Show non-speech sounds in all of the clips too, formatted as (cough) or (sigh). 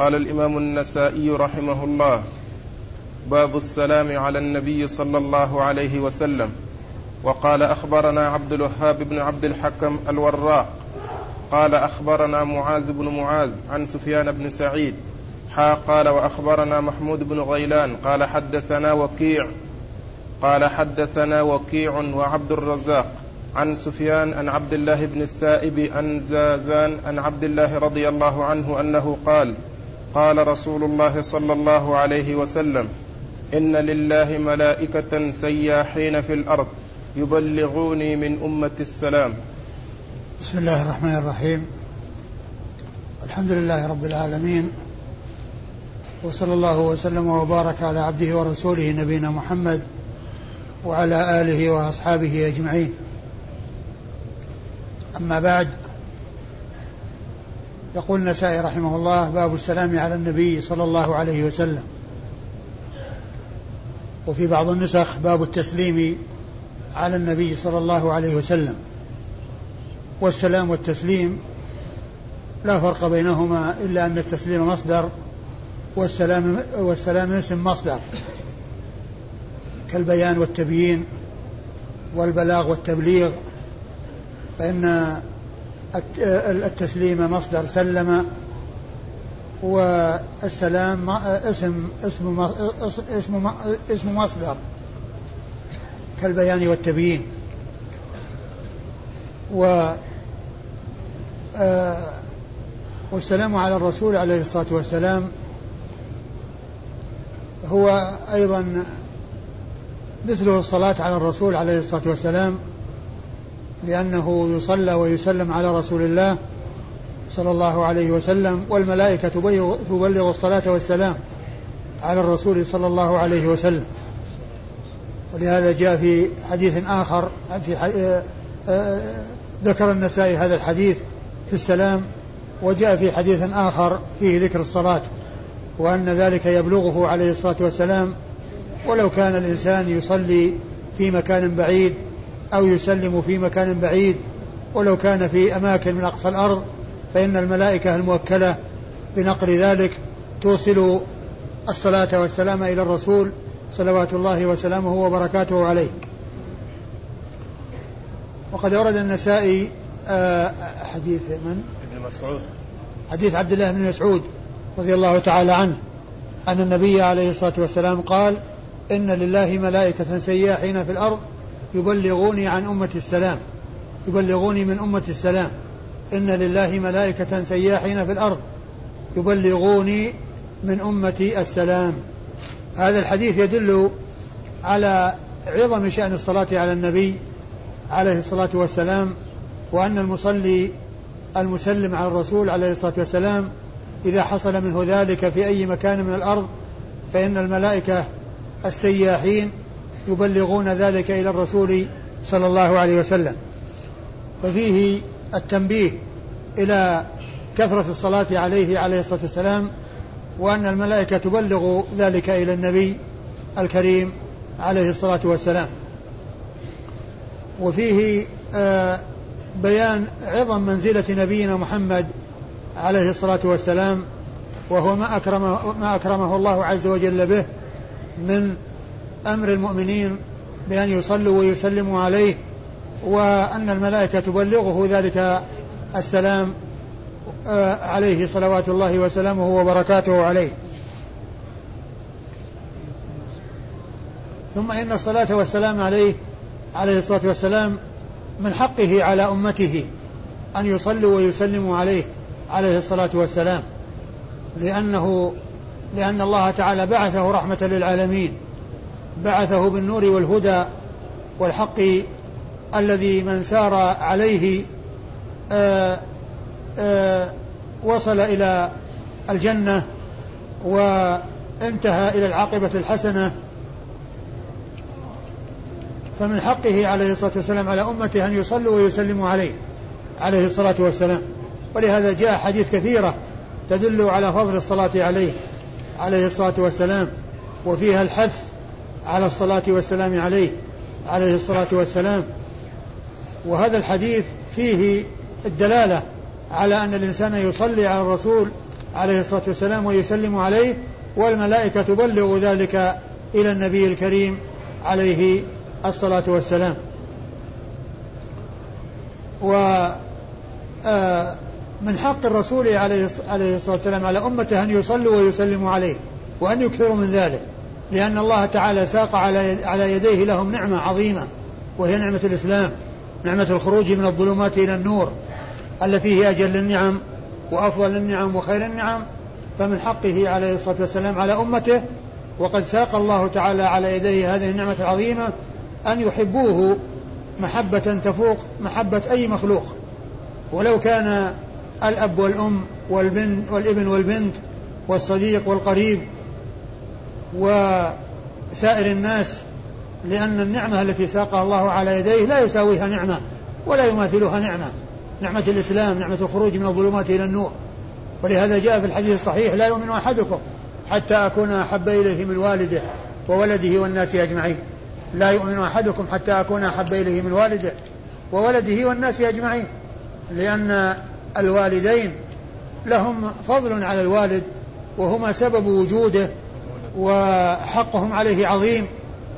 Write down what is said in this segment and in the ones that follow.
قال الإمام النسائي رحمه الله باب السلام على النبي صلى الله عليه وسلم. وقال أخبرنا عبد الوهاب بن عبد الحكم الوراق قال أخبرنا معاذ بن معاذ عن سفيان بن سعيد حا قال وأخبرنا محمود بن غيلان قال حدثنا وكيع قال حدثنا وكيع وعبد الرزاق عن سفيان عن عبد الله بن السائب عن زازان عن عبد الله رضي الله عنه أنه قال قال رسول الله صلى الله عليه وسلم إن لله ملائكة سياحين في الأرض يبلغوني من أمة السلام. بسم الله الرحمن الرحيم. الحمد لله رب العالمين وصلى الله وسلم وبارك على عبده ورسوله نبينا محمد وعلى آله وأصحابه أجمعين. أما بعد يقول النسائي رحمه الله باب السلام على النبي صلى الله عليه وسلم. وفي بعض النسخ باب التسليم على النبي صلى الله عليه وسلم. والسلام والتسليم لا فرق بينهما إلا أن التسليم مصدر والسلام والسلام اسم مصدر. كالبيان والتبيين والبلاغ والتبليغ فإن التسليم مصدر سلم والسلام اسم اسم اسم اسم مصدر كالبيان والتبيين. و والسلام على الرسول عليه الصلاة والسلام هو أيضا مثله الصلاة على الرسول عليه الصلاة والسلام لأنه يصلى ويسلم على رسول الله صلى الله عليه وسلم والملائكة تبلغ الصلاة والسلام على الرسول صلى الله عليه وسلم. ولهذا جاء في حديث آخر في آه، آه، ذكر النسائي هذا الحديث في السلام وجاء في حديث آخر فيه ذكر الصلاة وأن ذلك يبلغه عليه الصلاة والسلام. ولو كان الإنسان يصلي في مكان بعيد أو يسلم في مكان بعيد ولو كان في أماكن من أقصى الأرض فإن الملائكة الموكلة بنقل ذلك توصل الصلاة والسلام إلى الرسول صلوات الله وسلامه وبركاته عليه وقد أورد النسائي آه، حديث من؟ ابن مسعود حديث عبد الله بن مسعود رضي الله تعالى عنه أن النبي عليه الصلاة والسلام قال إن لله ملائكة سياحين في الأرض يبلغوني عن أمة السلام. يبلغوني من أمة السلام. إن لله ملائكة سياحين في الأرض. يبلغوني من أمة السلام. هذا الحديث يدل على عظم شأن الصلاة على النبي عليه الصلاة والسلام وأن المصلي المسلم على الرسول عليه الصلاة والسلام إذا حصل منه ذلك في أي مكان من الأرض فإن الملائكة السياحين يبلغون ذلك إلى الرسول صلى الله عليه وسلم. ففيه التنبيه إلى كثرة الصلاة عليه عليه الصلاة والسلام وأن الملائكة تبلغ ذلك إلى النبي الكريم عليه الصلاة والسلام. وفيه آه بيان عظم منزلة نبينا محمد عليه الصلاة والسلام وهو ما أكرمه, ما أكرمه الله عز وجل به من أمر المؤمنين بأن يصلوا ويسلموا عليه وأن الملائكة تبلغه ذلك السلام آه، عليه صلوات الله وسلامه وبركاته عليه. ثم إن الصلاة والسلام عليه عليه الصلاة والسلام من حقه على أمته أن يصلوا ويسلموا عليه عليه الصلاة والسلام. لأنه لأن الله تعالى بعثه رحمة للعالمين. بعثه بالنور والهدى والحق الذي من سار عليه آآ آه، آآ آه، وصل إلى الجنة وانتهى إلى العاقبة الحسنة. فمن حقه عليه الصلاة والسلام على أمته أن يصلوا ويسلموا عليه عليه الصلاة والسلام. ولهذا جاء حديث كثيرة تدل على فضل الصلاة عليه عليه الصلاة والسلام. وفيها الحث على الصلاة والسلام عليه عليه الصلاة والسلام. وهذا الحديث فيه الدلالة على أن الإنسان يصلي على الرسول عليه الصلاة والسلام ويسلم عليه والملائكة تبلغ ذلك إلى النبي الكريم عليه الصلاة والسلام. و آه، حق الرسول عليه الصلاة والسلام على أمته أن يصلوا ويسلموا عليه وأن يكثروا من ذلك. لأن الله تعالى ساق على يديه لهم نعمة عظيمة وهي نعمة الإسلام نعمة الخروج من الظلمات إلى النور التي هي أجل النعم وأفضل النعم وخير النعم فمن حقه عليه الصلاة والسلام على أمته وقد ساق الله تعالى على يديه هذه النعمة العظيمة أن يحبوه محبة تفوق محبة أي مخلوق. ولو كان الأب والأم والبنت والابن والبنت والصديق والقريب وسائر الناس لأن النعمة التي ساقها الله على يديه لا يساويها نعمة ولا يماثلها نعمة. نعمة الإسلام نعمة الخروج من الظلمات إلى النور. ولهذا جاء في الحديث الصحيح لا يؤمن أحدكم حتى أكون أحب إليه من والده وولده والناس أجمعين. لا يؤمن أحدكم حتى أكون أحب إليه من والده وولده والناس أجمعين. لأن الوالدين لهم فضل على الوالد وهما سبب وجوده وحقهم عليه عظيم.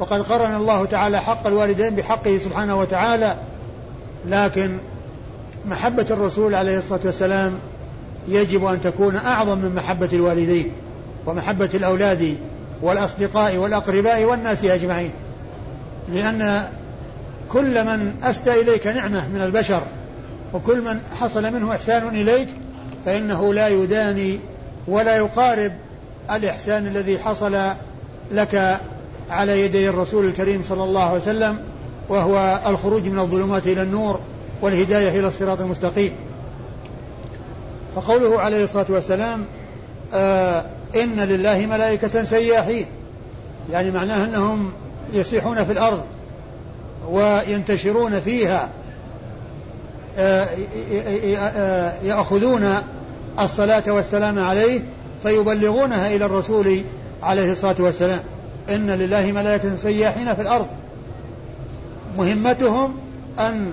وقد قرن الله تعالى حق الوالدين بحقه سبحانه وتعالى. لكن محبة الرسول عليه الصلاة والسلام يجب أن تكون أعظم من محبة الوالدين ومحبة الأولاد والأصدقاء والأقرباء والناس أجمعين. لأن كل من أسدى إليك نعمة من البشر وكل من حصل منه إحسان إليك فإنه لا يداني ولا يقارب الإحسان الذي حصل لك على يدي الرسول الكريم صلى الله عليه وسلم وهو الخروج من الظلمات إلى النور والهداية إلى الصراط المستقيم. فقوله عليه الصلاة والسلام آه إن لله ملائكة سياحين يعني معناه أنهم يسيحون في الأرض وينتشرون فيها آه آه يأخذون الصلاة والسلام عليه فيبلغونها إلى الرسول عليه الصلاة والسلام. إن لله ملائكة سياحين في الأرض. مهمتهم أن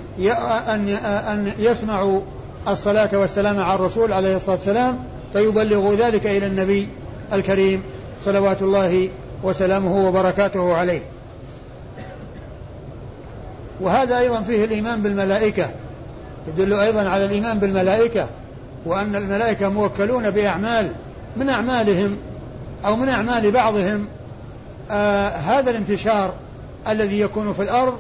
أن أن يسمعوا الصلاة والسلام على الرسول عليه الصلاة والسلام فيبلغوا ذلك إلى النبي الكريم صلوات الله وسلامه وبركاته عليه. وهذا أيضا فيه الإيمان بالملائكة. يدل أيضا على الإيمان بالملائكة وأن الملائكة موكلون بأعمال من أعمالهم أو من أعمال بعضهم آه هذا الانتشار الذي يكون في الأرض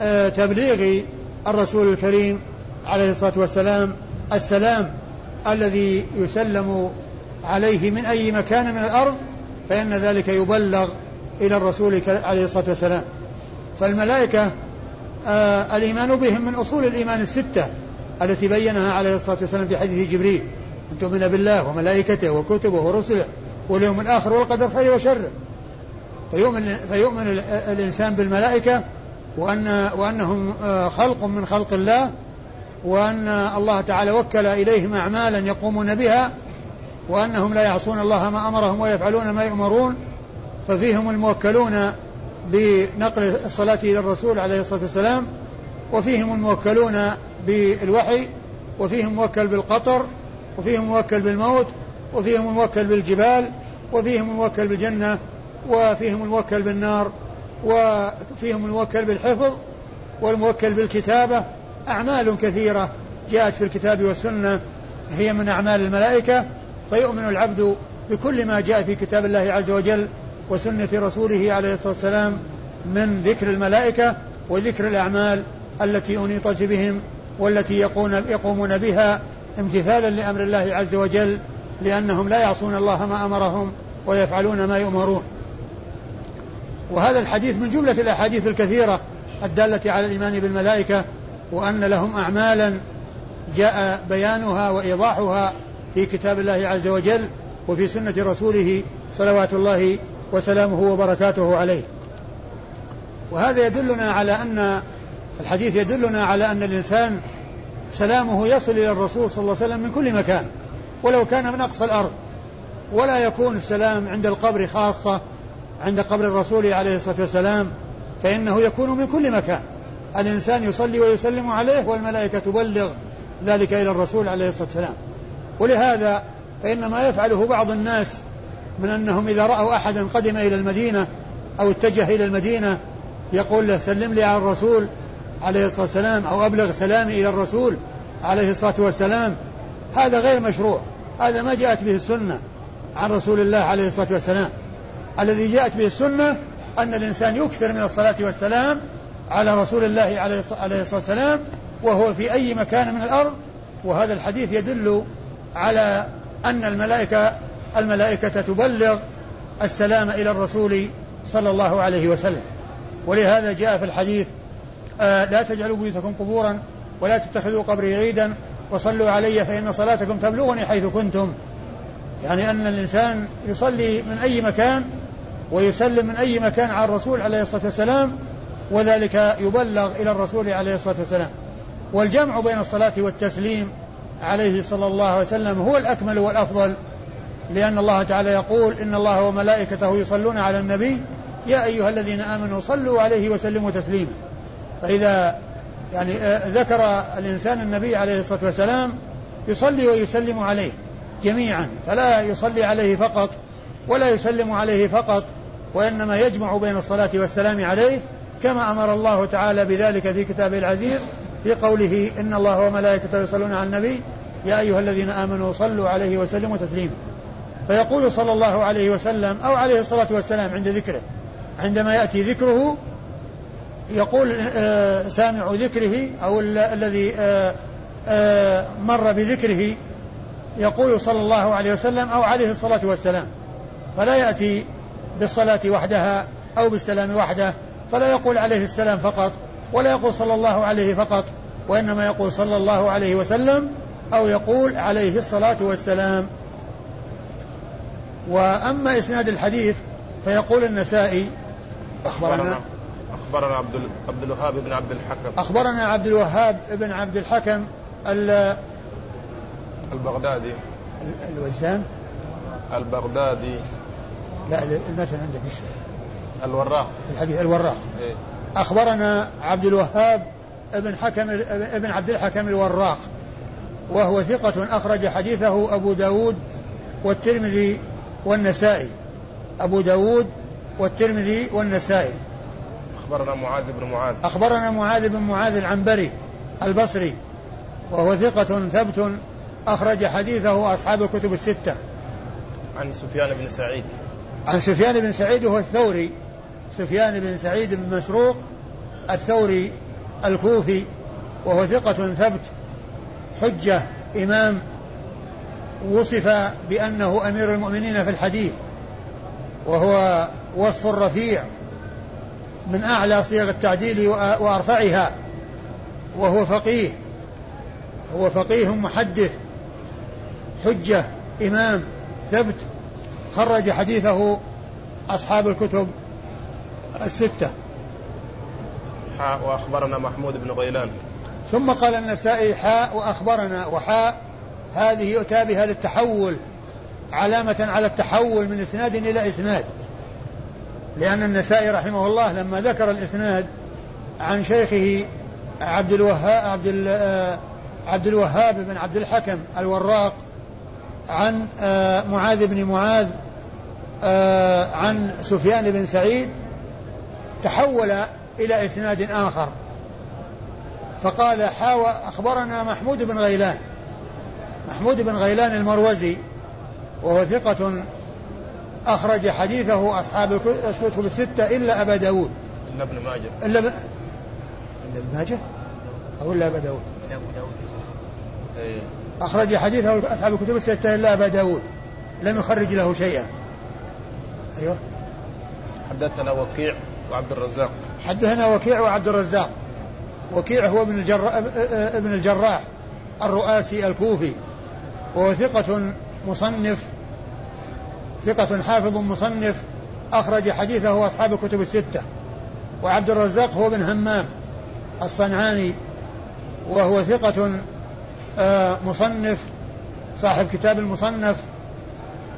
لتبليغ الرسول الكريم عليه الصلاة والسلام السلام الذي يسلم عليه من أي مكان من الأرض فإن ذلك يبلغ إلى الرسول عليه الصلاة والسلام. فالملائكة آه الإيمان بهم من أصول الإيمان الستة التي بينها عليه الصلاة والسلام في حديث جبريل. أن تؤمن بالله وملائكته وكتبه ورسله واليوم الآخر والقدر خير وشره فيؤمن, فيؤمن الإنسان بالملائكة وأن وأنهم آه، خلق من خلق الله وأن الله تعالى وكل إليهم أعمالا يقومون بها وأنهم لا يعصون الله ما أمرهم ويفعلون ما يؤمرون. ففيهم الموكلون بنقل الصلاة إلى الرسول عليه الصلاة والسلام وفيهم الموكلون بالوحي وفيهم موكل بالقطر وفيهم موكل بالموت وفيهم الموكل بالجبال وفيهم الموكل بالجنة وفيهم الموكل بالنار وفيهم الموكل بالحفظ والموكل بالكتابة. أعمال كثيرة جاءت في الكتاب والسنة هي من أعمال الملائكة. فيؤمن العبد بكل ما جاء في كتاب الله عز وجل وسنة رسوله عليه الصلاة والسلام من ذكر الملائكة وذكر الأعمال التي أنيطت بهم والتي يقومون بها امتثالا لأمر الله عز وجل لأنهم لا يعصون الله ما أمرهم ويفعلون ما يؤمرون. وهذا الحديث من جملة الأحاديث الكثيرة الدالة على الإيمان بالملائكة وأن لهم أعمالا جاء بيانها وإيضاحها في كتاب الله عز وجل وفي سنة رسوله صلوات الله وسلامه وبركاته عليه. وهذا يدلنا على أن الحديث يدلنا على أن الإنسان سلامه يصل إلى الرسول صلى الله عليه وسلم من كل مكان ولو كان من أقصى الأرض. ولا يكون السلام عند القبر خاصة عند قبر الرسول عليه الصلاة والسلام فإنه يكون من كل مكان. الإنسان يصلي ويسلم عليه والملائكة تبلغ ذلك إلى الرسول عليه الصلاة والسلام. ولهذا فإن ما يفعله بعض الناس من أنهم إذا رأوا أحدا قدم إلى المدينة أو اتجه إلى المدينة يقول له سلم لي على الرسول عليه الصلاة والسلام أو أبلغ سلامي إلى الرسول عليه الصلاة والسلام. هذا غير مشروع. هذا ما جاءت به السنة عن رسول الله عليه الصلاة والسلام. الذي جاءت به السنة أن الإنسان يكثر من الصلاة والسلام على رسول الله عليه الصلاة والسلام وهو في أي مكان من الأرض. وهذا الحديث يدل على أن الملائكة الملائكة تبلغ السلام إلى الرسول صلى الله عليه وسلم. ولهذا جاء في الحديث لا تجعلوا بيوتكم قبورا ولا تتخذوا قبري عيدا وصلوا علي فإن صلاتكم تبلغني حيث كنتم. يعني أن الإنسان يصلي من أي مكان ويسلم من أي مكان على الرسول عليه الصلاة والسلام وذلك يبلغ إلى الرسول عليه الصلاة والسلام. والجمع بين الصلاة والتسليم عليه صلى الله عليه وسلم هو الأكمل والأفضل لأن الله تعالى يقول إن الله وملائكته يصلون على النبي يا أيها الذين آمنوا صلوا عليه وسلموا تسليما. فإذا يعني آه، ذكر الإنسان النبي عليه الصلاة والسلام يصلي ويسلم عليه جميعا فلا يصلي عليه فقط ولا يسلم عليه فقط وإنما يجمع بين الصلاة والسلام عليه كما أمر الله تعالى بذلك في كتابه العزيز في قوله إن الله وملائكته يصلون على النبي يا أيها الذين آمنوا صلوا عليه وسلموا تسليما. فيقول صلى الله عليه وسلم أو عليه الصلاة والسلام عند ذكره عندما يأتي ذكره يقول آه، سامع ذكره أو الذي آه، آه، مر بذكره يقول صلى الله عليه وسلم أو عليه الصلاة والسلام. فلا يأتي بالصلاة وحدها أو بالسلام وحده فلا يقول عليه السلام فقط ولا يقول صلى الله عليه فقط وإنما يقول صلى الله عليه وسلم أو يقول عليه الصلاة والسلام. وأما إسناد الحديث فيقول النسائي أخبرنا. أخبرنا عبد عبد الوهاب بن عبد الحكم. أخبرنا عبد الوهاب بن عبد الحكم البغدادي. الوزان؟ البغدادي. لا المتن عندك إيش الوراق. في الحديث الوراق. إيه؟ أخبرنا عبد الوهاب ابن حكم ابن عبد الحكم الوراق وهو ثقة أخرج حديثه أبو داود والترمذي والنسائي. أبو داود والترمذي والنسائي. أخبرنا معاذ بن معاذ. أخبرنا معاذ بن معاذ العنبري البصري وهو ثقة ثبت أخرج حديثه أصحاب الكتب الستة. عن سفيان بن سعيد. عن سفيان بن سعيد وهو الثوري. سفيان بن سعيد بن مسروق الثوري الكوفي وهو ثقة ثبت. حجة إمام وصف بأنه أمير المؤمنين في الحديث وهو وصف رفيع من أعلى صيغ التعديل وأرفعها. وهو فقيه. هو فقيه محدث. حجة إمام ثبت. خرج حديثه أصحاب الكتب الستة. حاء وأخبرنا محمود بن غيلان. ثم قال النسائي حاء وأخبرنا وحاء. هذه يؤتى بها للتحول علامة على التحول من إسناد إلى إسناد. لأن النسائي رحمه الله لما ذكر الإسناد عن شيخه عبد الوهاب عبد عبد الوهاب بن عبد الحكم الوراق عن آه، معاذ بن معاذ آه، عن سفيان بن سعيد تحول إلى إسناد آخر. فقال حاوى أخبرنا محمود بن غيلان. محمود بن غيلان المروزي وهو ثقة أخرج حديثه أصحاب الكتب الستة إلا أبا داود. إلا ابن ماجه. إلا ب... إلا ابن ماجه؟ أو إلا أبا داود. إيه. أخرج حديثه أصحاب الكتب الستة إلا أبا داود. لم يخرج له شيئا. أيوه. حدثنا وكيع وعبد الرزاق. حدثنا وكيع وعبد الرزاق. وكيع هو ابن الجراح ابن الجراح الرؤاسي الكوفي وهو ثقة مصنف ثقة حافظ مصنف أخرج حديثه أصحاب الكتب الستة. وعبد الرزاق هو بن همام الصنعاني وهو ثقة آه، مصنف صاحب كتاب المصنف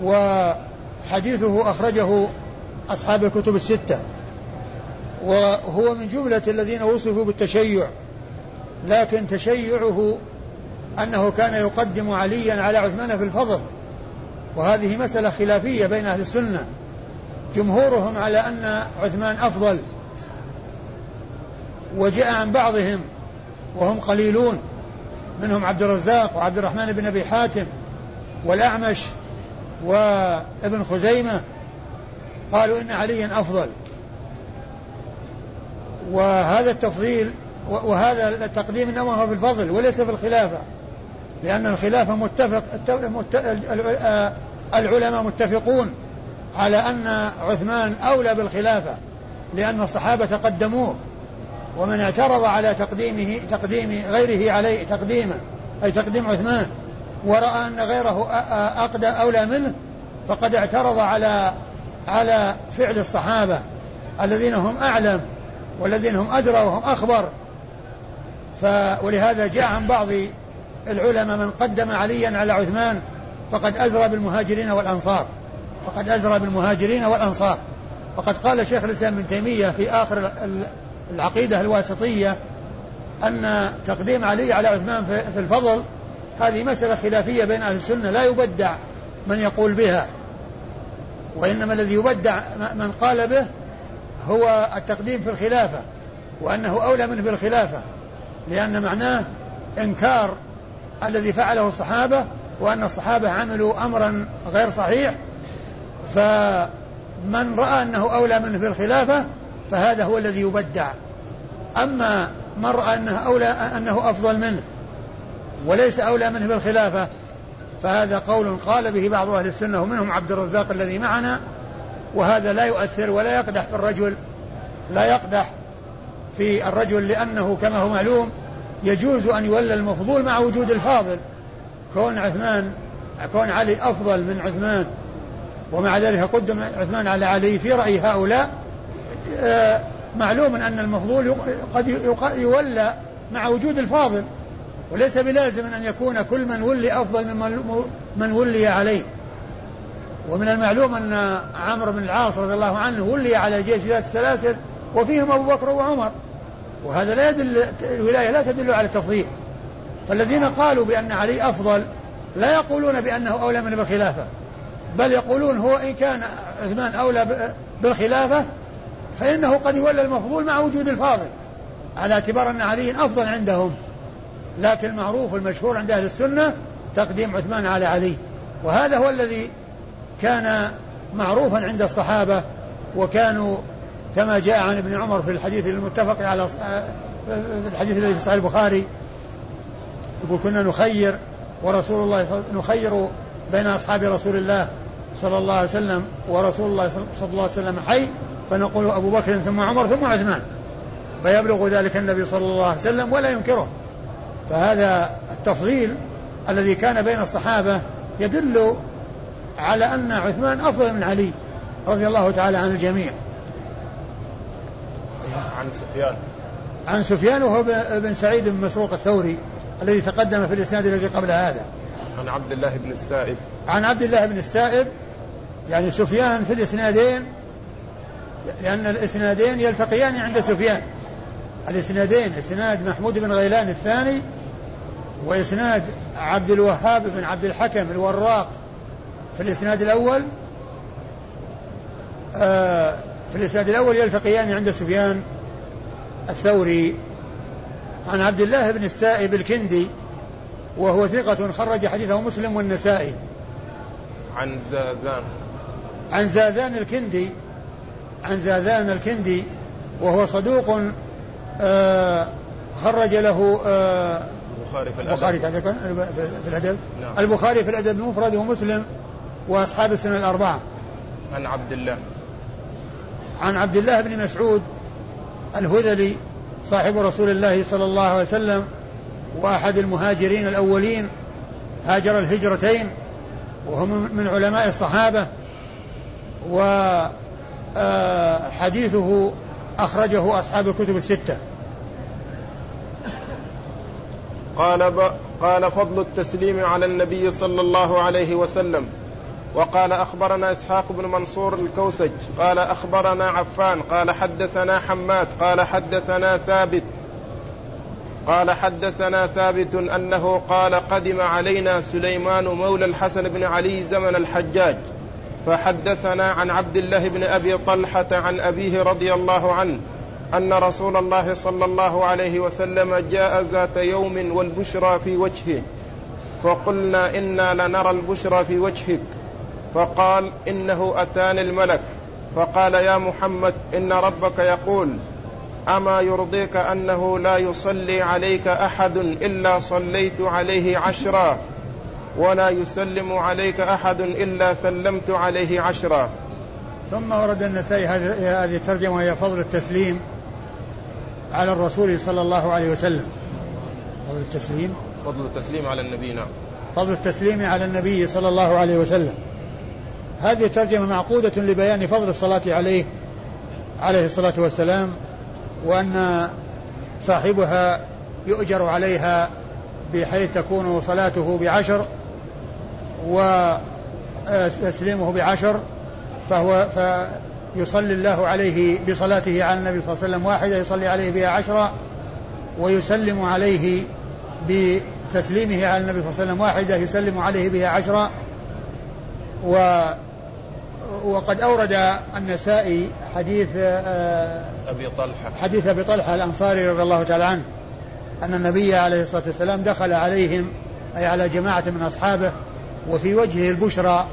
وحديثه أخرجه أصحاب الكتب الستة. وهو من جملة الذين وصفوا بالتشيع لكن تشيعه أنه كان يقدم عليا على عثمان في الفضل. وهذه مسألة خلافية بين أهل السنة. جمهورهم على أن عثمان أفضل. وجاء عن بعضهم وهم قليلون. منهم عبد الرزاق وعبد الرحمن بن أبي حاتم والأعمش وابن خزيمة. قالوا إن عليا أفضل. وهذا التفضيل وهذا التقديم إنما هو في الفضل وليس في الخلافة. لأن الخلافة متفق العلماء متفقون على أن عثمان أولى بالخلافة لأن الصحابة قدموه ومن اعترض على تقديمه تقديم غيره عليه تقديمه أي تقديم عثمان ورأى أن غيره أقدى أولى منه فقد اعترض على على فعل الصحابة الذين هم أعلم والذين هم أدرى وهم أخبر. ف ولهذا جاء عن بعض العلماء من قدم عليا على عثمان فقد أزرى بالمهاجرين والأنصار. فقد أزرى بالمهاجرين والأنصار. وقد قال شيخ الإسلام ابن تيمية في آخر العقيدة الواسطية أن تقديم علي على عثمان في الفضل هذه مسألة خلافية بين أهل السنة لا يبدع من يقول بها. وإنما الذي يبدع من قال به هو التقديم في الخلافة وأنه أولى منه بالخلافة لأن معناه إنكار الذي فعله الصحابة وأن الصحابة عملوا أمرا غير صحيح فمن رأى أنه أولى منه بالخلافة فهذا هو الذي يبدع. أما من رأى أنه أولى أنه أفضل منه وليس أولى منه بالخلافة فهذا قول قال به بعض أهل السنة ومنهم عبد الرزاق الذي معنا وهذا لا يؤثر ولا يقدح في الرجل لا يقدح في الرجل لأنه كما هو معلوم يجوز أن يولى المفضول مع وجود الفاضل. كون عثمان كون علي أفضل من عثمان ومع ذلك قدم عثمان على علي في رأي هؤلاء آه، معلوم أن المفضول قد يولى مع وجود الفاضل وليس بلازم أن يكون كل من ولي أفضل من من ولي عليه. ومن المعلوم أن عمرو بن العاص رضي الله عنه ولي على جيش ذات السلاسل وفيهم أبو بكر وعمر. وهذا لا يدل الولاية لا تدل على التفضيل. فالذين قالوا بأن علي أفضل لا يقولون بأنه أولى من بالخلافة بل يقولون هو إن كان عثمان أولى بالخلافة فإنه قد يولى المفضول مع وجود الفاضل على اعتبار أن علي أفضل عندهم لكن المعروف والمشهور عند أهل السنة تقديم عثمان على علي وهذا هو الذي كان معروفا عند الصحابة وكانوا كما جاء عن ابن عمر في الحديث المتفق على في الحديث الذي في صحيح البخاري يقول كنا نخير ورسول الله نخير بين أصحاب رسول الله صلى الله عليه وسلم ورسول الله صلى الله عليه وسلم حي فنقول أبو بكر ثم عمر ثم عثمان. فيبلغ ذلك النبي صلى الله عليه وسلم ولا ينكره. فهذا التفضيل الذي كان بين الصحابة يدل على أن عثمان أفضل من علي رضي الله تعالى عن الجميع. عن سفيان. عن سفيان وهو بن سعيد بن مسروق الثوري. الذي تقدم في الإسناد الذي قبل هذا. عن عبد الله بن السائب. عن عبد الله بن السائب يعني سفيان في الإسنادين لأن الإسنادين يلتقيان عند سفيان. الإسنادين إسناد محمود بن غيلان الثاني وإسناد عبد الوهاب بن عبد الحكم الوراق في الإسناد الأول. آه في الإسناد الأول يلتقيان عند سفيان الثوري. عن عبد الله بن السائب الكندي وهو ثقة خرج حديثه مسلم والنسائي. عن زاذان. عن زاذان الكندي عن زاذان الكندي وهو صدوق آه خرج له آه البخاري في الأدب. البخاري في الأدب؟ نعم. البخاري في الأدب المفرد ومسلم وأصحاب السنة الأربعة. عن عبد الله. عن عبد الله بن مسعود الهذلي صاحب رسول الله صلى الله عليه وسلم وأحد المهاجرين الأولين هاجر الهجرتين وهم من علماء الصحابة وحديثه آه، أخرجه أصحاب الكتب الستة. قال ب... قال فضل التسليم على النبي صلى الله عليه وسلم. وقال أخبرنا إسحاق بن منصور الكوسج قال أخبرنا عفان قال حدثنا حماد قال حدثنا ثابت قال حدثنا ثابت أنه قال قدم علينا سليمان مولى الحسن بن علي زمن الحجاج فحدثنا عن عبد الله بن أبي طلحة عن أبيه رضي الله عنه أن رسول الله صلى الله عليه وسلم جاء ذات يوم والبشرى في وجهه فقلنا إنا لنرى البشرى في وجهك. فقال إنه أتاني الملك. فقال يا محمد إن ربك يقول أما يرضيك أنه لا يصلي عليك أحد إلا صليت عليه عشرا ولا يسلم عليك أحد إلا سلمت عليه عشرا. ثم ورد النسائي هذه الترجمة وهي فضل التسليم على الرسول صلى الله عليه وسلم. فضل التسليم. فضل التسليم على النبي نعم. فضل التسليم على النبي صلى الله عليه وسلم. هذه الترجمة معقودة لبيان فضل الصلاة عليه عليه الصلاة والسلام وأن صاحبها يؤجر عليها بحيث تكون صلاته بعشر وتسليمه بعشر فهو فيصلي الله عليه بصلاته على النبي صلى الله عليه وسلم واحدة يصلي عليه بها عشرة ويسلم عليه بتسليمه على النبي صلى الله عليه وسلم واحدة يسلم عليه بها عشرة و وقد أورد النسائي حديث آه، أبي طلحة. حديث أبي طلحة الأنصاري رضي الله تعالى عنه أن النبي عليه الصلاة والسلام دخل عليهم أي على جماعة من أصحابه وفي وجهه البشرى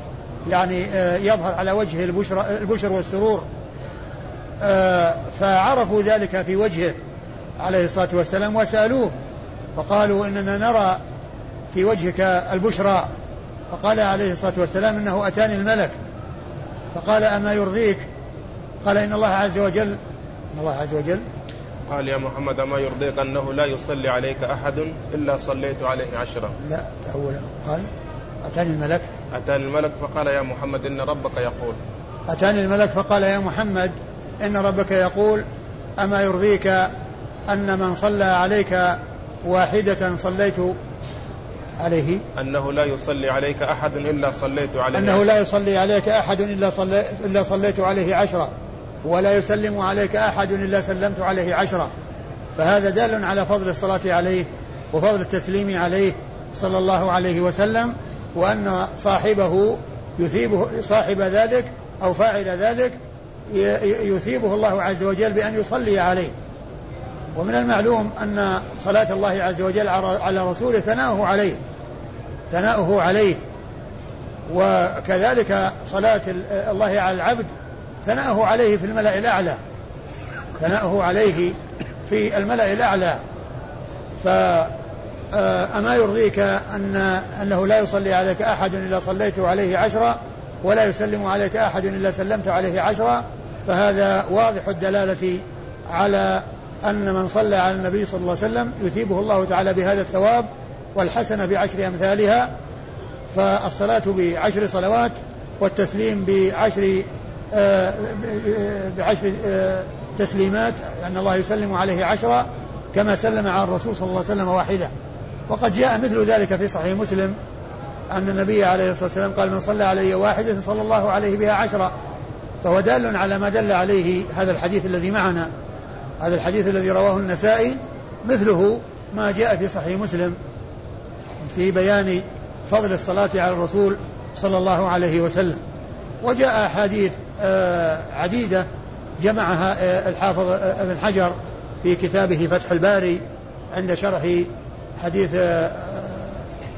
يعني آه، يظهر على وجهه البشرى البشر والسرور. آه، فعرفوا ذلك في وجهه عليه الصلاة والسلام وسألوه فقالوا إننا نرى في وجهك البشرى. فقال عليه الصلاة والسلام إنه أتاني الملك. فقال أما يرضيك؟ قال إن الله عز وجل إن الله عز وجل. قال يا محمد أما يرضيك أنه لا يصلي عليك أحد إلا صليت عليه عشرا. لا أولا قال أتاني الملك. أتاني الملك فقال يا محمد إن ربك يقول. أتاني الملك فقال يا محمد إن ربك يقول أما يرضيك أن من صلى عليك واحدة صليت عليه. أنه لا يصلي عليك أحد إلا صليت عليه. أنه لا يصلي عليك أحد إلا, صلي إلا صليت عليه عشرة. ولا يسلم عليك أحد إلا سلمت عليه عشرة. فهذا دال على فضل الصلاة عليه وفضل التسليم عليه صلى الله عليه وسلم وأن صاحبه يثيبه صاحب ذلك أو فاعل ذلك يثيبه الله عز وجل بأن يصلي عليه. ومن المعلوم أن صلاة الله عز وجل على رسوله ثناؤه عليه. ثناؤه عليه. وكذلك صلاة الله على العبد ثناؤه عليه في الملأ الأعلى. ثناؤه عليه في الملأ الأعلى. فأما يرضيك أن أنه لا يصلي عليك أحد إلا صليت عليه عشرا ولا يسلم عليك أحد إلا سلمت عليه عشرا فهذا واضح الدلالة على أن من صلى على النبي صلى الله عليه وسلم يثيبه الله تعالى بهذا الثواب والحسنة بعشر أمثالها فالصلاة بعشر صلوات والتسليم بعشر آه، بعشر آه، تسليمات أن الله يسلم عليه عشرة كما سلم على الرسول صلى الله عليه وسلم واحدة. وقد جاء مثل ذلك في صحيح مسلم أن النبي عليه الصلاة والسلام قال من صلى علي واحدة صلى الله عليه بها عشرة فهو دال على ما دل عليه هذا الحديث الذي معنا هذا الحديث الذي رواه النسائي مثله ما جاء في صحيح مسلم. في بيان فضل الصلاة على الرسول صلى الله عليه وسلم. وجاء أحاديث آه، عديدة جمعها آه، الحافظ آه، ابن حجر في كتابه فتح الباري عند شرح حديث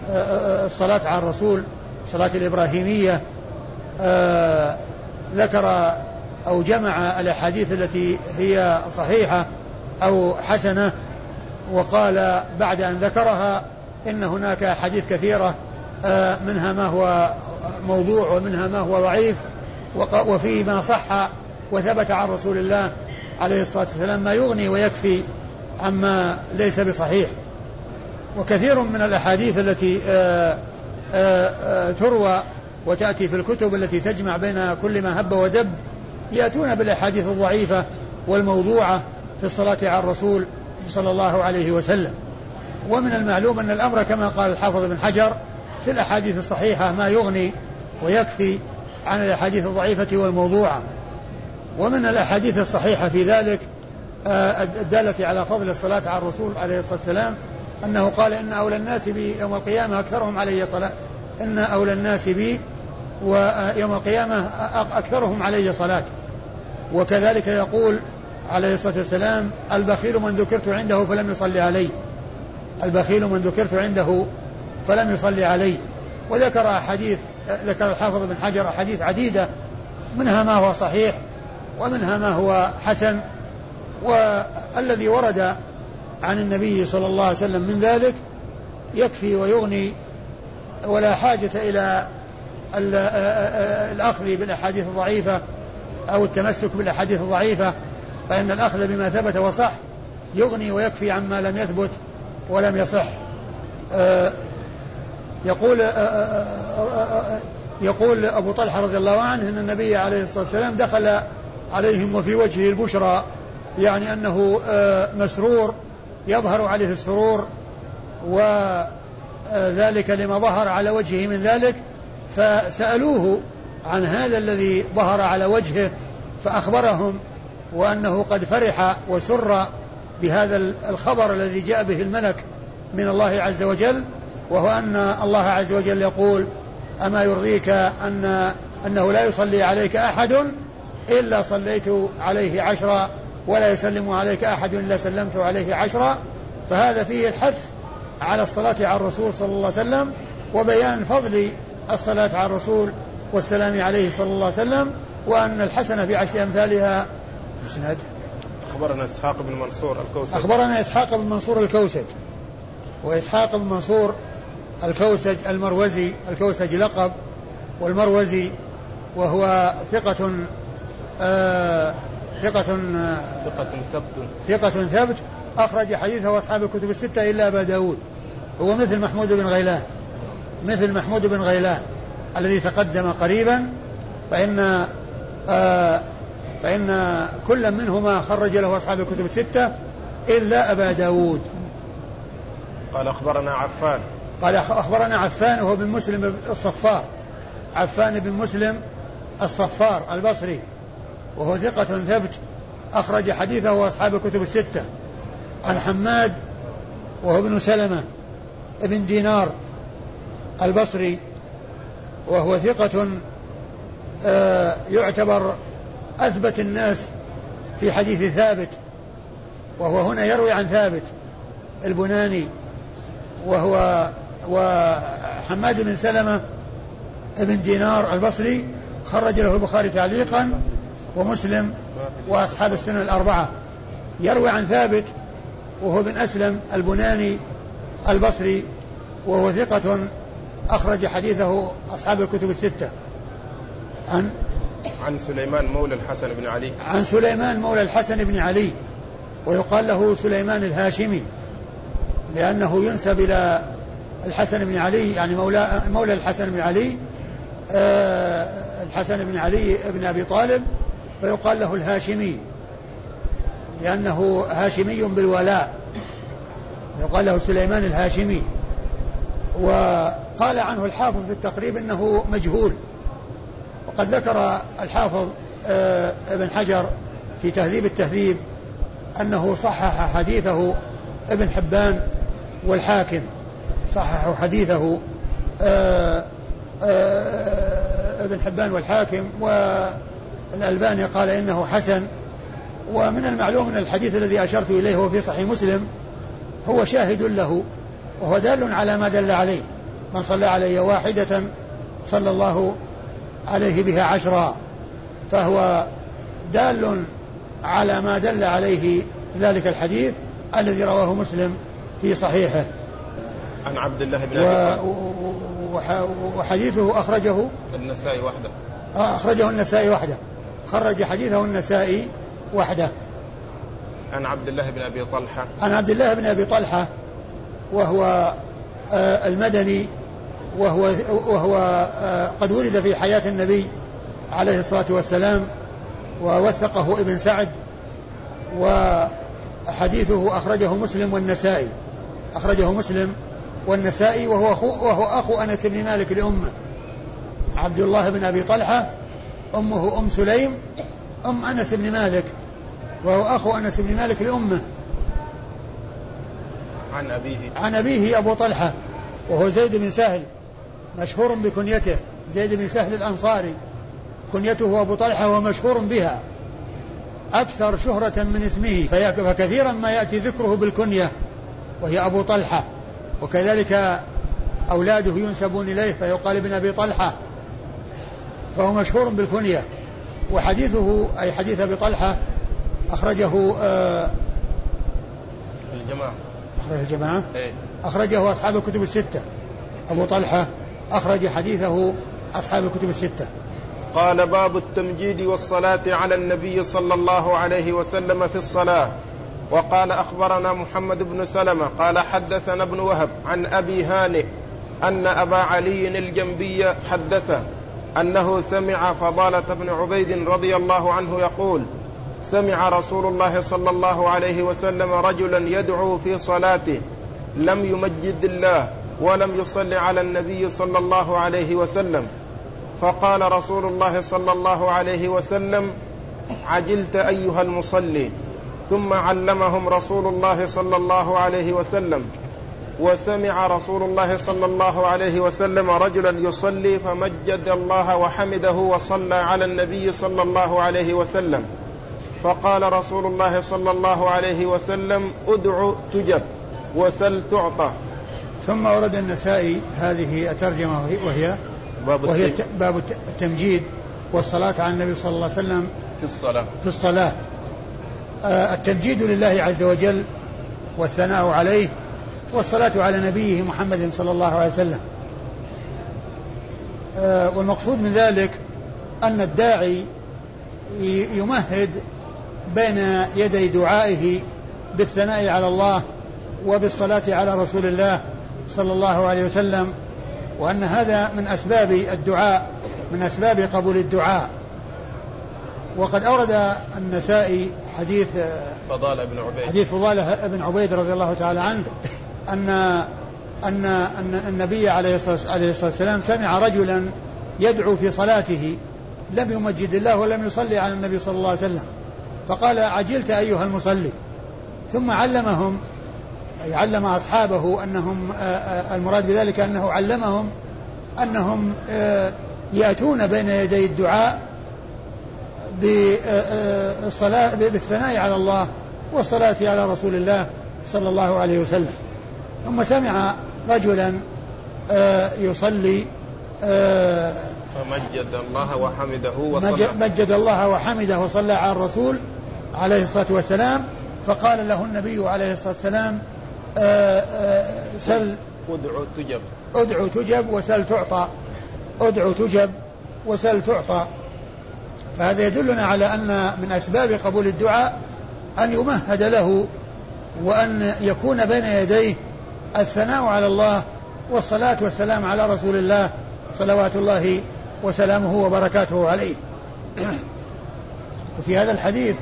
الصلاة على الرسول الصلاة الإبراهيمية. ذكر أو جمع الأحاديث التي هي صحيحة أو حسنة وقال بعد أن ذكرها إن هناك أحاديث كثيرة آه، منها ما هو موضوع ومنها ما هو ضعيف وفي ما صح وثبت عن رسول الله عليه الصلاة والسلام ما يغني ويكفي عما ليس بصحيح. وكثير من الأحاديث التي آه، آه، تروى وتأتي في الكتب التي تجمع بين كل ما هب ودب يأتون بالأحاديث الضعيفة والموضوعة في الصلاة على الرسول صلى الله عليه وسلم. ومن المعلوم أن الأمر كما قال الحافظ بن حجر في الأحاديث الصحيحة ما يغني ويكفي عن الأحاديث الضعيفة والموضوعة. ومن الأحاديث الصحيحة في ذلك آه، الدالة على فضل الصلاة على الرسول عليه الصلاة والسلام أنه قال إن أولى الناس بي يوم القيامة أكثرهم علي صلاة. إن أولى الناس بي ويوم القيامة أكثرهم علي صلاة. وكذلك يقول عليه الصلاة والسلام البخيل من ذكرت عنده فلم يصلي علي البخيل من ذكرت عنده فلم يصلي علي وذكر أحاديث ذكر الحافظ بن حجر أحاديث عديدة منها ما هو صحيح ومنها ما هو حسن. والذي ورد عن النبي صلى الله عليه وسلم من ذلك يكفي ويغني ولا حاجة إلى الأخذ بالأحاديث الضعيفة أو التمسك بالأحاديث الضعيفة فإن الأخذ بما ثبت وصح يغني ويكفي عما لم يثبت. ولم يصح. يقول يقول أبو طلحة رضي الله عنه أن النبي عليه الصلاة والسلام دخل عليهم وفي وجهه البشرى يعني أنه مسرور يظهر عليه السرور وذلك لما ظهر على وجهه من ذلك فسألوه عن هذا الذي ظهر على وجهه فأخبرهم وأنه قد فرح وسر بهذا الخبر الذي جاء به الملك من الله عز وجل وهو أن الله عز وجل يقول أما يرضيك أن أنه لا يصلي عليك أحد إلا صليت عليه عشرا ولا يسلم عليك أحد إلا سلمت عليه عشرا فهذا فيه الحث على الصلاة على الرسول صلى الله عليه وسلم وبيان فضل الصلاة على الرسول والسلام عليه صلى الله عليه وسلم وأن الحسنة بعشر أمثالها. اسناد أخبرنا إسحاق بن منصور الكوسج أخبرنا إسحاق بن منصور الكوسج. وإسحاق بن منصور الكوسج المروزي الكوسج لقب والمروزي وهو ثقة آه ثقة ثقة ثبت. ثقة ثبت. أخرج حديثه أصحاب الكتب الستة إلا أبا داود. هو مثل محمود بن غيلان. مثل محمود بن غيلان الذي تقدم قريبا فإن آه فإن كل منهما خرج له أصحاب الكتب الستة إلا أبا داود. قال أخبرنا عفان. قال أخبرنا عفان وهو بن مسلم الصفار. عفان بن مسلم الصفار البصري. وهو ثقة ثبت. أخرج حديثه أصحاب الكتب الستة. عن حماد وهو ابن سلمة ابن دينار البصري. وهو ثقة آه، يعتبر أثبت الناس في حديث ثابت وهو هنا يروي عن ثابت البناني وهو وحماد بن سلمة ابن دينار البصري خرج له البخاري تعليقا ومسلم وأصحاب السنة الأربعة. يروي عن ثابت وهو بن أسلم البناني البصري وهو ثقة أخرج حديثه أصحاب الكتب الستة. عن عن سليمان مولى الحسن بن علي. عن سليمان مولى الحسن بن علي. ويقال له سليمان الهاشمي لأنه ينسب إلى الحسن بن علي يعني مولى مولى الحسن بن علي آه الحسن بن علي بن أبي طالب فيقال له الهاشمي لأنه هاشمي بالولاء. يقال له سليمان الهاشمي. وقال عنه الحافظ في التقريب إنه مجهول. وقد ذكر الحافظ آه، ابن حجر في تهذيب التهذيب أنه صحح حديثه ابن حبان والحاكم صححوا حديثه آه، آه، ابن حبان والحاكم والألباني قال إنه حسن. ومن المعلوم أن الحديث الذي أشرت إليه هو في صحيح مسلم هو شاهد له وهو دال على ما دل عليه. من صلى علي واحدة صلى الله عليه بها عشرا فهو دال على ما دل عليه ذلك الحديث الذي رواه مسلم في صحيحه. عن عبد الله بن أبي وحديثه أخرجه النسائي وحده. آه، أخرجه النسائي وحده. خرج حديثه النسائي وحده. عن عبد الله بن أبي طلحة. عن عبد الله بن أبي طلحة وهو آه، المدني وهو وهو آه، قد ولد في حياة النبي عليه الصلاة والسلام ووثقه ابن سعد وحديثه أخرجه مسلم والنسائي. أخرجه مسلم والنسائي وهو أخو, وهو أخو أنس بن مالك لأمه. عبد الله بن أبي طلحة أمه أم سليم أم أنس بن مالك وهو أخو أنس بن مالك لأمه. عن أبيه. عن أبيه أبو طلحة وهو زيد بن سهل. مشهور بكنيته زيد بن سهل الأنصاري. كنيته أبو طلحة ومشهور بها. أكثر شهرة من اسمه فكثيرا ما يأتي ذكره بالكنية وهي أبو طلحة. وكذلك أولاده ينسبون إليه فيقال ابن أبي طلحة. فهو مشهور بالكنية. وحديثه أي حديث أبي طلحة أخرجه آه الجماعة. أخرج الجماعة. إيه؟ أخرجه أصحاب الكتب الستة. أبو طلحة. أخرج حديثه أصحاب الكتب الستة. قال باب التمجيد والصلاة على النبي صلى الله عليه وسلم في الصلاة. وقال أخبرنا محمد بن سلمة قال حدثنا ابن وهب عن أبي هانئ أن أبا علي الجنبي حدثه أنه سمع فضالة بن عبيد رضي الله عنه يقول سمع رسول الله صلى الله عليه وسلم رجلا يدعو في صلاته لم يمجد الله. ولم يصل على النبي صلى الله عليه وسلم. فقال رسول الله صلى الله عليه وسلم عجلت أيها المصلي. ثم علمهم رسول الله صلى الله عليه وسلم. وسمع رسول الله صلى الله عليه وسلم رجلا يصلي فمجد الله وحمده وصلى على النبي صلى الله عليه وسلم. فقال رسول الله صلى الله عليه وسلم ادع تجب وسل تعطى. ثم ورد النسائي هذه الترجمة وهي باب وهي باب التمجيد والصلاة على النبي صلى الله عليه وسلم في الصلاة. في الصلاة. آه التمجيد لله عز وجل والثناء عليه والصلاة على نبيه محمد صلى الله عليه وسلم. آه والمقصود من ذلك أن الداعي يمهد بين يدي دعائه بالثناء على الله وبالصلاة على رسول الله صلى الله عليه وسلم وأن هذا من أسباب الدعاء من أسباب قبول الدعاء. وقد أورد النسائي حديث فضالة بن عبيد. حديث فضالة بن عبيد رضي الله تعالى عنه أن أن أن النبي عليه الصلاة والسلام سمع رجلا يدعو في صلاته لم يمجد الله ولم يصلي على النبي صلى الله عليه وسلم. فقال عجلت أيها المصلي. ثم علمهم أي علم أصحابه أنهم آه، آه، المراد بذلك أنه علمهم أنهم آه، يأتون بين يدي الدعاء بالصلاة بالثناء على الله والصلاة على رسول الله صلى الله عليه وسلم. ثم سمع رجلا يصلي فمجد الله وحمده وصلى. مجد الله وحمده وصلى على الرسول عليه الصلاة والسلام فقال له النبي عليه الصلاة والسلام سل ادعو تجب. ادعو تجب وسل تعطى. ادعو تجب وسل تعطى. فهذا يدلنا على أن من أسباب قبول الدعاء أن يمهد له وأن يكون بين يديه الثناء على الله والصلاة والسلام على رسول الله صلوات الله وسلامه وبركاته عليه. وفي هذا الحديث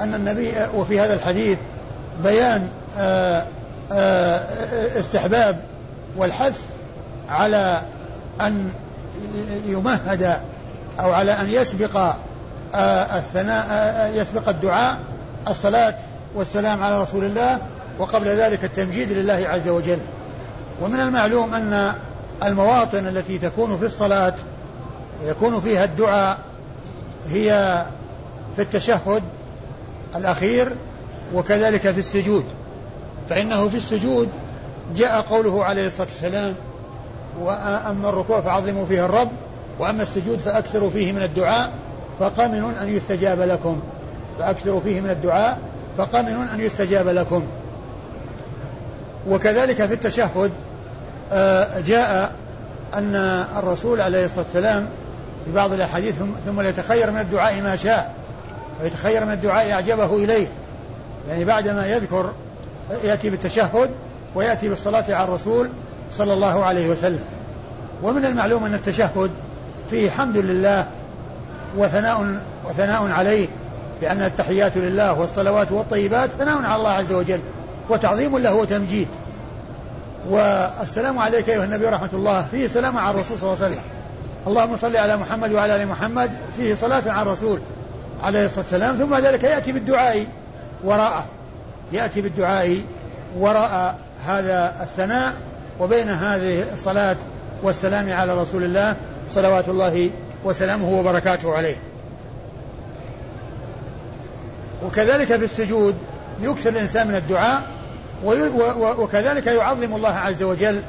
أن النبي وفي هذا الحديث بيان آه، آه، استحباب والحث على أن يمهد أو على أن يسبق آه، الثناء يسبق الدعاء الصلاة والسلام على رسول الله وقبل ذلك التمجيد لله عز وجل. ومن المعلوم أن المواطن التي تكون في الصلاة ويكون فيها الدعاء هي في التشهد الأخير وكذلك في السجود. فإنه في السجود جاء قوله عليه الصلاة والسلام وأما الركوع فعظموا فيه الرب وأما السجود فأكثروا فيه من الدعاء فقمن أن يستجاب لكم. فأكثروا فيه من الدعاء فقمن أن يستجاب لكم. وكذلك في التشهد آه، جاء أن الرسول عليه الصلاة والسلام في بعض الأحاديث ثم ليتخير من الدعاء ما شاء ويتخير من الدعاء أعجبه إليه. يعني بعدما يذكر يأتي بالتشهد ويأتي بالصلاة على الرسول صلى الله عليه وسلم. ومن المعلوم أن التشهد فيه حمد لله وثناء وثناء عليه لأن التحيات لله والصلوات والطيبات ثناء على الله عز وجل وتعظيم له وتمجيد. والسلام عليك أيها النبي ورحمة الله فيه سلام على الرسول صلى الله عليه وسلم. اللهم صل على محمد وعلى آل محمد فيه صلاة على الرسول عليه الصلاة والسلام. ثم ذلك يأتي بالدعاء وراءه. يأتي بالدعاء وراء هذا الثناء وبين هذه الصلاة والسلام على رسول الله صلوات الله وسلامه وبركاته عليه. وكذلك في السجود يكثر الإنسان من الدعاء وكذلك يعظم الله عز وجل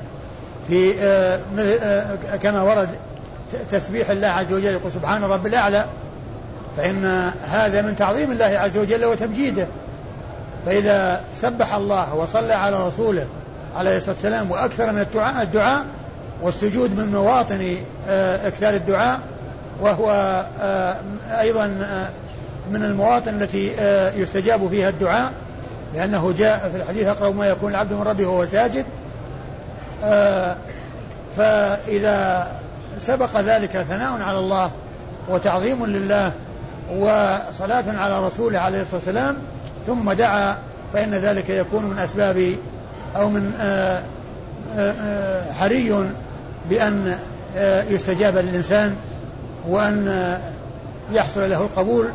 في آه، آه، كما ورد تسبيح الله عز وجل يقول سبحان رب الأعلى فإن هذا من تعظيم الله عز وجل وتمجيده. فإذا سبح الله وصلى على رسوله عليه الصلاة والسلام وأكثر من الدعاء, الدعاء والسجود من مواطن آه، إكثار الدعاء وهو أيضا من المواطن التي يستجاب فيها الدعاء لأنه جاء في الحديث أقرب ما يكون العبد من ربه وهو ساجد. آه، فإذا سبق ذلك ثناء على الله وتعظيم لله وصلاة على رسوله عليه الصلاة والسلام ثم دعا فإن ذلك يكون من أسباب أو من آه، آه، حري بأن يستجاب للإنسان وأن يحصل له القبول.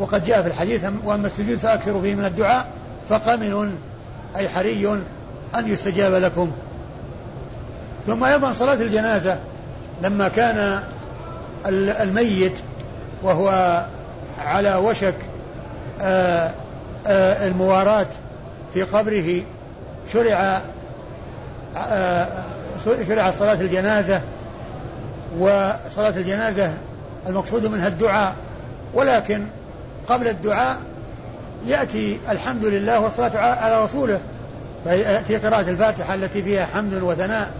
وقد جاء في الحديث وأما السجود فأكثروا فيه من الدعاء فقمن أي حري أن يستجاب لكم. ثم أيضا صلاة الجنازة لما كان الميت وهو على وشك آه، آه، المواراة في قبره شرع آه، شرع صلاة الجنازة وصلاة الجنازة المقصود منها الدعاء. ولكن قبل الدعاء يأتي الحمد لله والصلاة على رسوله. فيأتي قراءة الفاتحة التي فيها حمد وثناء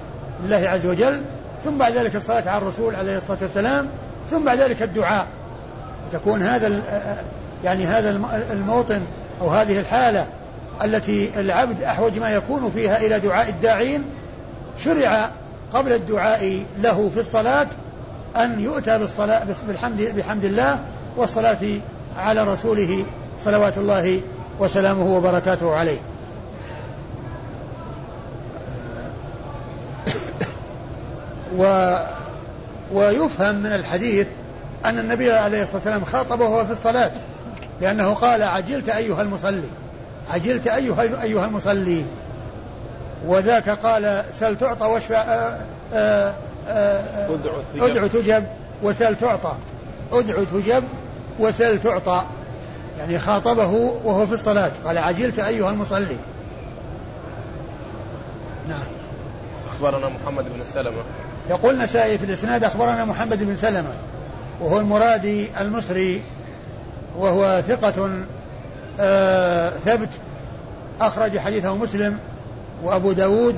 لله عز وجل ثم بعد ذلك الصلاة على الرسول عليه الصلاة والسلام ثم بعد ذلك الدعاء. تكون هذا يعني هذا الموطن أو هذه الحالة التي العبد أحوج ما يكون فيها إلى دعاء الداعين شرع قبل الدعاء له في الصلاة أن يؤتى بالصلاة بالحمد بحمد الله والصلاة على رسوله صلوات الله وسلامه وبركاته عليه. (coughs) و ويفهم من الحديث أن النبي عليه الصلاة والسلام خاطبه في الصلاة. لأنه قال عجلت أيها المصلي. عجلت أيها أيها المصلي. وذاك قال سل تعطى واشفع آه، آه، آه، ادع تجب وسل تعطى. ادع تجب وسل تعطى. يعني خاطبه وهو في الصلاة. قال عجلت أيها المصلي. نعم. أخبرنا محمد بن سلمة. يقول نسائي في الإسناد أخبرنا محمد بن سلمة وهو المرادي المصري وهو ثقة آه ثبت. أخرج حديثه مسلم وأبو داود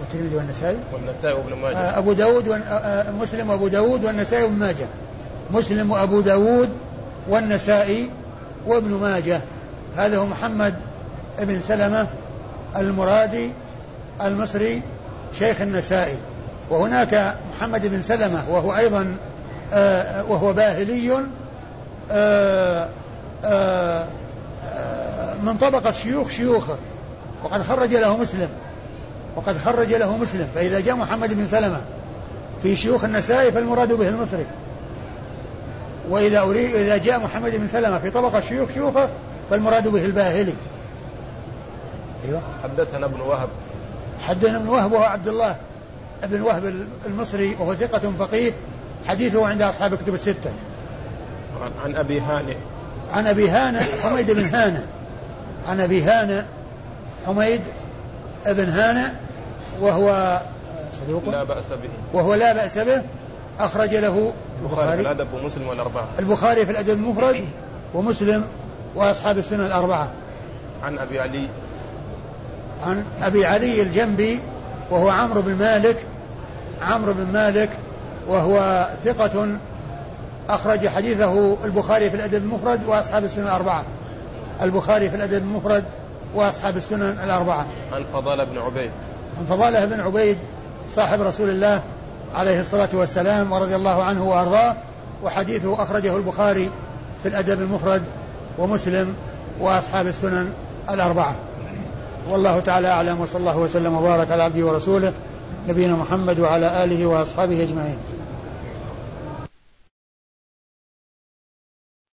والترمذي والنسائي. والنسائي وابن ماجه. آه أبو داود آه، وأبو داود والنسائي وابن ماجه. مسلم وأبو داود والنسائي وابن ماجه. هذا هو محمد بن سلمة المرادي المصري شيخ النسائي. وهناك محمد بن سلمة وهو أيضا آه وهو باهلي من طبقة شيوخ شيوخه. وقد خرج له مسلم. وقد خرج له مسلم. فإذا جاء محمد بن سلمة في شيوخ النسائي فالمراد به المصري. وإذا أريد إذا جاء محمد بن سلمة في طبقة شيوخ شيوخه فالمراد به الباهلي. أيوه. حدثنا ابن وهب. حدثنا ابن وهب وهو عبد الله ابن وهب المصري وهو ثقة فقيه. حديثه عند أصحاب الكتب الستة. عن أبي هانئ. عن أبي هانئ حميد بن هانئ. عن أبي هانئ حميد بن هانئ وهو صدوق لا بأس به. وهو لا بأس به أخرج له البخاري في الأدب ومسلم والأربعة. البخاري في الأدب المفرد ومسلم وأصحاب السنة الأربعة. عن أبي علي. عن أبي علي الجنبي وهو عمرو بن مالك عمرو بن مالك وهو ثقة أخرج حديثه البخاري في الأدب المفرد وأصحاب السنن الأربعة. البخاري في الأدب المفرد وأصحاب السنن الأربعة. عن فضالة بن عبيد. عن فضالة بن عبيد صاحب رسول الله عليه الصلاة والسلام ورضي الله عنه وأرضاه وحديثه أخرجه البخاري في الأدب المفرد ومسلم وأصحاب السنن الأربعة. والله تعالى أعلم وصلى الله وسلم وبارك على عبده ورسوله نبينا محمد وعلى آله وأصحابه أجمعين.